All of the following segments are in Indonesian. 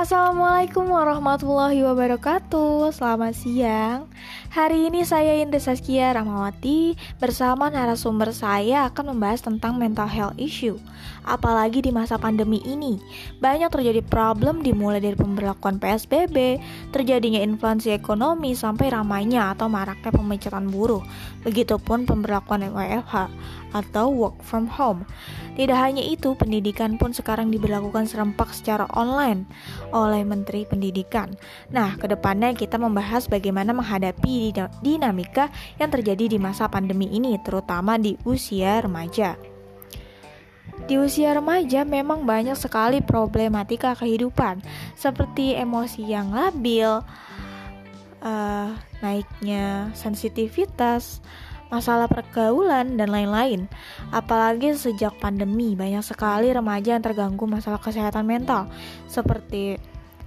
Assalamualaikum warahmatullahi wabarakatuh. Selamat siang Hari ini saya Indra Saskia Rahmawati Bersama narasumber saya akan membahas tentang mental health issue Apalagi di masa pandemi ini Banyak terjadi problem dimulai dari pemberlakuan PSBB Terjadinya inflasi ekonomi sampai ramainya atau maraknya pemecatan buruh Begitupun pemberlakuan WFH atau work from home. Tidak hanya itu, pendidikan pun sekarang diberlakukan serempak secara online oleh Menteri Pendidikan. Nah, ke depannya kita membahas bagaimana menghadapi dinamika yang terjadi di masa pandemi ini, terutama di usia remaja. Di usia remaja memang banyak sekali problematika kehidupan, seperti emosi yang labil, uh, naiknya sensitivitas, masalah pergaulan, dan lain-lain. Apalagi sejak pandemi, banyak sekali remaja yang terganggu masalah kesehatan mental, seperti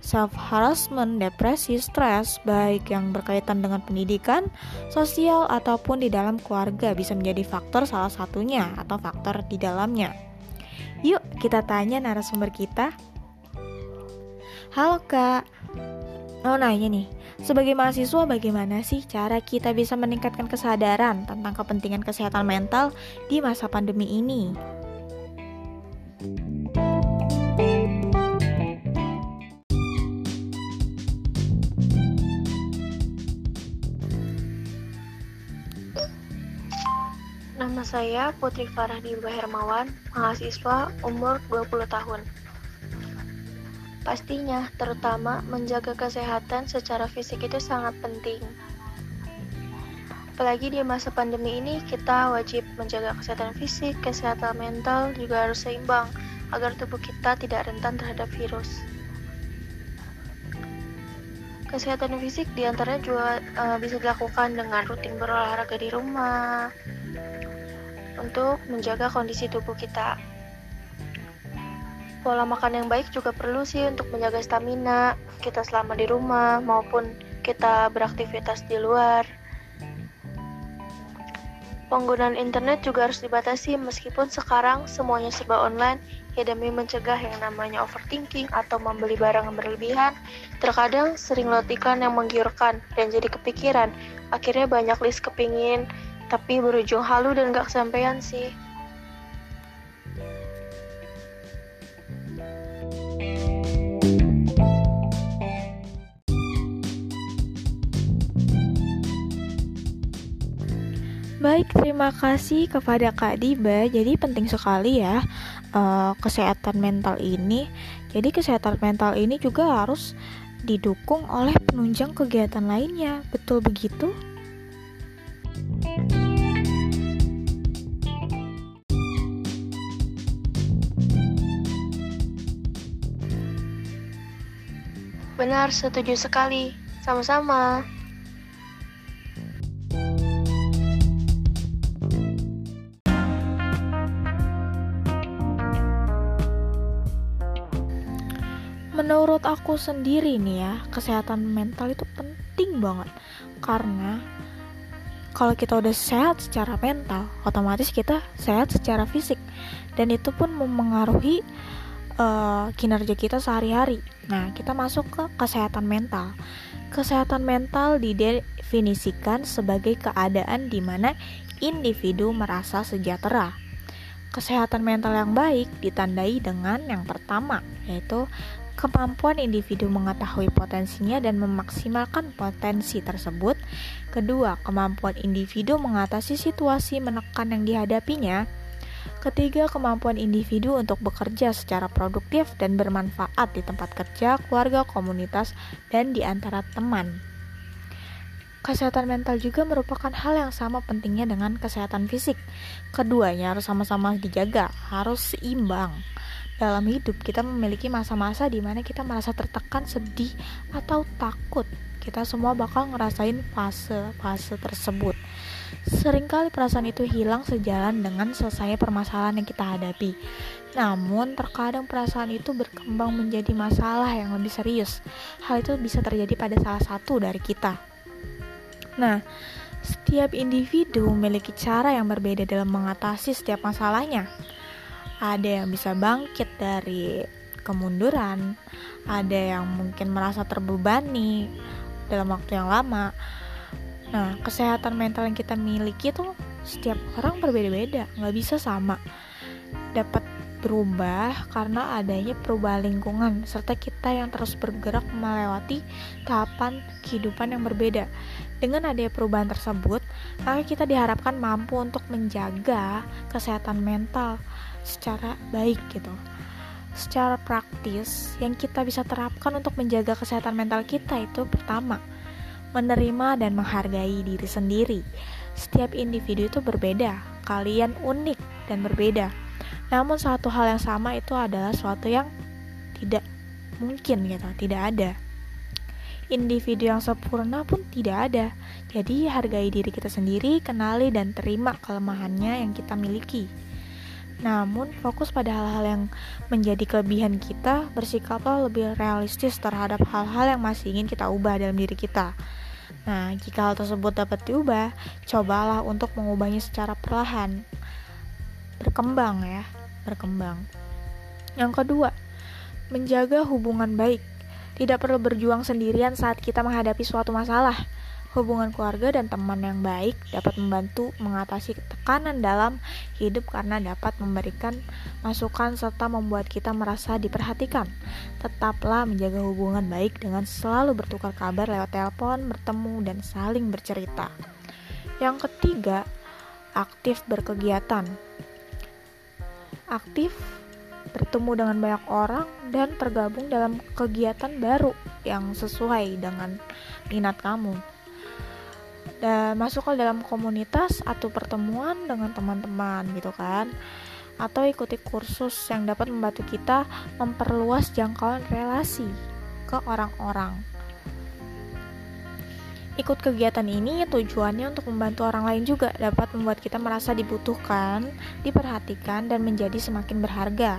self-harassment, depresi, stres, baik yang berkaitan dengan pendidikan, sosial, ataupun di dalam keluarga bisa menjadi faktor salah satunya atau faktor di dalamnya. Yuk, kita tanya narasumber kita. Halo kak, mau nanya nih, sebagai mahasiswa, bagaimana sih cara kita bisa meningkatkan kesadaran tentang kepentingan kesehatan mental di masa pandemi ini? Saya Putri Farah Diba Hermawan, mahasiswa umur 20 tahun. Pastinya, terutama menjaga kesehatan secara fisik itu sangat penting. Apalagi di masa pandemi ini, kita wajib menjaga kesehatan fisik, kesehatan mental juga harus seimbang agar tubuh kita tidak rentan terhadap virus. Kesehatan fisik di antaranya juga uh, bisa dilakukan dengan rutin berolahraga di rumah untuk menjaga kondisi tubuh kita. Pola makan yang baik juga perlu sih untuk menjaga stamina kita selama di rumah maupun kita beraktivitas di luar. Penggunaan internet juga harus dibatasi meskipun sekarang semuanya serba online ya demi mencegah yang namanya overthinking atau membeli barang yang berlebihan. Terkadang sering lihat iklan yang menggiurkan dan jadi kepikiran. Akhirnya banyak list kepingin tapi berujung halu dan gak kesampaian sih. Baik, terima kasih kepada Kak Diba. Jadi penting sekali ya uh, kesehatan mental ini. Jadi kesehatan mental ini juga harus didukung oleh penunjang kegiatan lainnya. Betul begitu? Benar, setuju sekali. Sama-sama. menurut aku sendiri nih ya kesehatan mental itu penting banget karena kalau kita udah sehat secara mental otomatis kita sehat secara fisik dan itu pun memengaruhi uh, kinerja kita sehari-hari nah kita masuk ke kesehatan mental kesehatan mental didefinisikan sebagai keadaan di mana individu merasa sejahtera kesehatan mental yang baik ditandai dengan yang pertama yaitu kemampuan individu mengetahui potensinya dan memaksimalkan potensi tersebut. Kedua, kemampuan individu mengatasi situasi menekan yang dihadapinya. Ketiga, kemampuan individu untuk bekerja secara produktif dan bermanfaat di tempat kerja, keluarga, komunitas, dan di antara teman. Kesehatan mental juga merupakan hal yang sama pentingnya dengan kesehatan fisik. Keduanya harus sama-sama dijaga, harus seimbang dalam hidup kita memiliki masa-masa di mana kita merasa tertekan, sedih, atau takut. Kita semua bakal ngerasain fase-fase tersebut. Seringkali perasaan itu hilang sejalan dengan selesai permasalahan yang kita hadapi. Namun, terkadang perasaan itu berkembang menjadi masalah yang lebih serius. Hal itu bisa terjadi pada salah satu dari kita. Nah, setiap individu memiliki cara yang berbeda dalam mengatasi setiap masalahnya ada yang bisa bangkit dari kemunduran, ada yang mungkin merasa terbebani dalam waktu yang lama. Nah, kesehatan mental yang kita miliki itu setiap orang berbeda-beda, nggak bisa sama. Dapat berubah karena adanya perubahan lingkungan serta kita yang terus bergerak melewati tahapan kehidupan yang berbeda. Dengan adanya perubahan tersebut, maka kita diharapkan mampu untuk menjaga kesehatan mental secara baik gitu. Secara praktis, yang kita bisa terapkan untuk menjaga kesehatan mental kita itu pertama, menerima dan menghargai diri sendiri. Setiap individu itu berbeda, kalian unik dan berbeda. Namun satu hal yang sama itu adalah suatu yang tidak mungkin gitu, tidak ada. Individu yang sempurna pun tidak ada. Jadi hargai diri kita sendiri, kenali dan terima kelemahannya yang kita miliki. Namun, fokus pada hal-hal yang menjadi kelebihan kita, bersikaplah lebih realistis terhadap hal-hal yang masih ingin kita ubah dalam diri kita. Nah, jika hal tersebut dapat diubah, cobalah untuk mengubahnya secara perlahan. Berkembang ya, berkembang. Yang kedua, menjaga hubungan baik. Tidak perlu berjuang sendirian saat kita menghadapi suatu masalah. Hubungan keluarga dan teman yang baik dapat membantu mengatasi tekanan dalam hidup karena dapat memberikan masukan serta membuat kita merasa diperhatikan. Tetaplah menjaga hubungan baik dengan selalu bertukar kabar lewat telepon, bertemu, dan saling bercerita. Yang ketiga, aktif berkegiatan. Aktif bertemu dengan banyak orang dan tergabung dalam kegiatan baru yang sesuai dengan minat kamu dan masuk dalam komunitas atau pertemuan dengan teman-teman gitu kan atau ikuti kursus yang dapat membantu kita memperluas jangkauan relasi ke orang-orang. Ikut kegiatan ini tujuannya untuk membantu orang lain juga dapat membuat kita merasa dibutuhkan, diperhatikan, dan menjadi semakin berharga.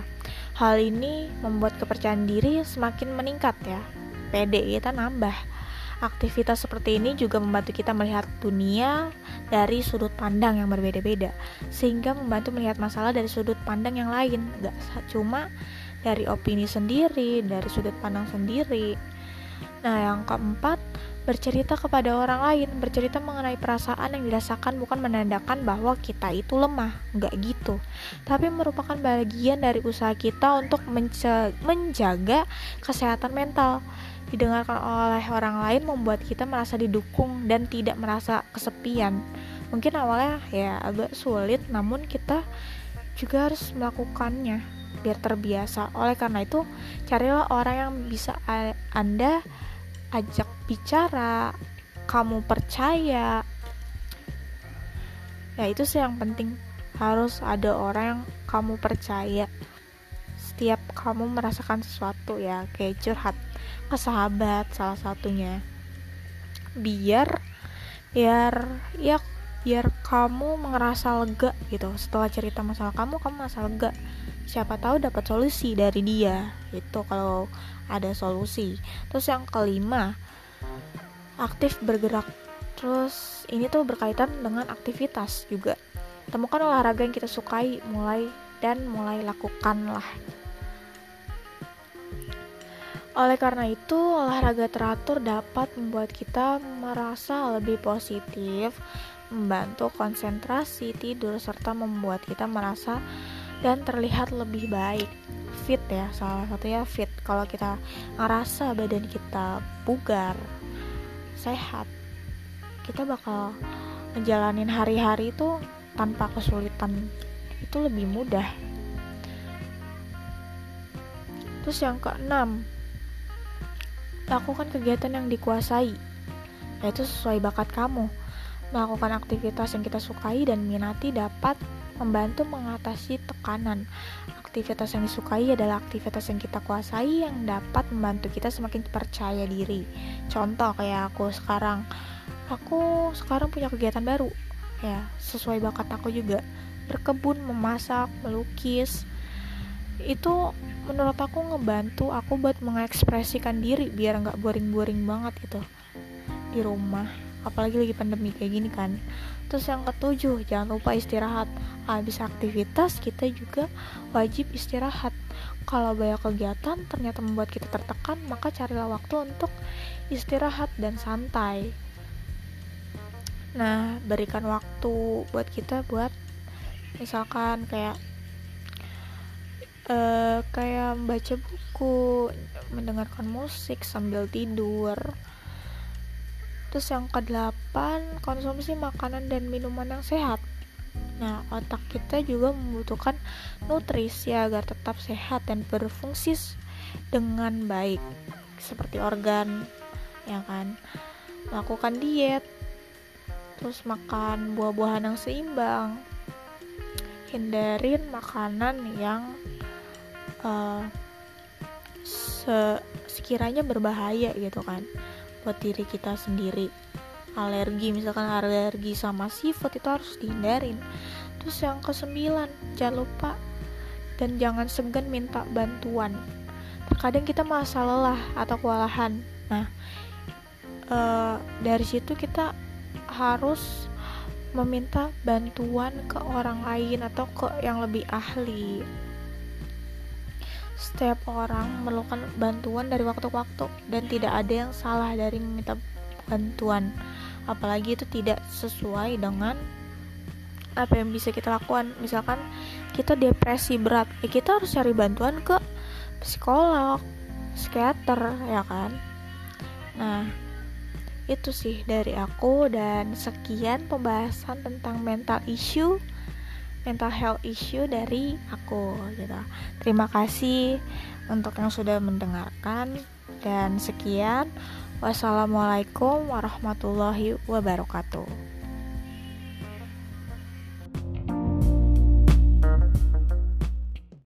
Hal ini membuat kepercayaan diri semakin meningkat ya. PD kita nambah Aktivitas seperti ini juga membantu kita melihat dunia dari sudut pandang yang berbeda-beda, sehingga membantu melihat masalah dari sudut pandang yang lain, gak cuma dari opini sendiri, dari sudut pandang sendiri. Nah, yang keempat, bercerita kepada orang lain, bercerita mengenai perasaan yang dirasakan bukan menandakan bahwa kita itu lemah, nggak gitu. Tapi merupakan bagian dari usaha kita untuk menjaga kesehatan mental didengarkan oleh orang lain membuat kita merasa didukung dan tidak merasa kesepian. Mungkin awalnya ya agak sulit, namun kita juga harus melakukannya biar terbiasa. Oleh karena itu, carilah orang yang bisa Anda ajak bicara, kamu percaya. Ya itu sih yang penting. Harus ada orang yang kamu percaya. Setiap kamu merasakan sesuatu ya, kayak curhat ke sahabat salah satunya. Biar biar ya biar kamu merasa lega gitu. Setelah cerita masalah kamu kamu merasa lega. Siapa tahu dapat solusi dari dia itu kalau ada solusi. Terus yang kelima aktif bergerak. Terus ini tuh berkaitan dengan aktivitas juga. Temukan olahraga yang kita sukai mulai dan mulai lakukanlah oleh karena itu, olahraga teratur dapat membuat kita merasa lebih positif, membantu konsentrasi tidur, serta membuat kita merasa dan terlihat lebih baik. Fit ya, salah satunya fit. Kalau kita ngerasa badan kita bugar, sehat, kita bakal ngejalanin hari-hari itu tanpa kesulitan. Itu lebih mudah. Terus yang keenam, Lakukan kegiatan yang dikuasai, yaitu sesuai bakat kamu. Melakukan aktivitas yang kita sukai dan minati dapat membantu mengatasi tekanan. Aktivitas yang disukai adalah aktivitas yang kita kuasai yang dapat membantu kita semakin percaya diri. Contoh kayak aku sekarang, aku sekarang punya kegiatan baru, ya sesuai bakat aku juga. Berkebun, memasak, melukis, itu menurut aku ngebantu aku buat mengekspresikan diri biar nggak boring-boring banget gitu di rumah. Apalagi lagi pandemi kayak gini kan. Terus yang ketujuh jangan lupa istirahat. Habis aktivitas kita juga wajib istirahat. Kalau banyak kegiatan ternyata membuat kita tertekan maka carilah waktu untuk istirahat dan santai. Nah berikan waktu buat kita buat misalkan kayak uh, kayak baca buku mendengarkan musik sambil tidur. Terus yang kedelapan konsumsi makanan dan minuman yang sehat. Nah otak kita juga membutuhkan nutrisi agar tetap sehat dan berfungsi dengan baik. Seperti organ ya kan? Melakukan diet terus makan buah-buahan yang seimbang. Hindarin makanan yang uh, se sekiranya berbahaya gitu kan buat diri kita sendiri. Alergi misalkan alergi sama seafood itu harus dihindarin. Terus yang kesembilan jangan lupa dan jangan segan minta bantuan. Terkadang kita merasa lelah atau kewalahan. Nah e, dari situ kita harus meminta bantuan ke orang lain atau ke yang lebih ahli setiap orang memerlukan bantuan dari waktu ke waktu dan tidak ada yang salah dari meminta bantuan. Apalagi itu tidak sesuai dengan apa yang bisa kita lakukan. Misalkan kita depresi berat ya kita harus cari bantuan ke psikolog psikiater ya kan? Nah itu sih dari aku dan sekian pembahasan tentang mental issue mental health issue dari aku gitu. Terima kasih untuk yang sudah mendengarkan dan sekian. Wassalamualaikum warahmatullahi wabarakatuh.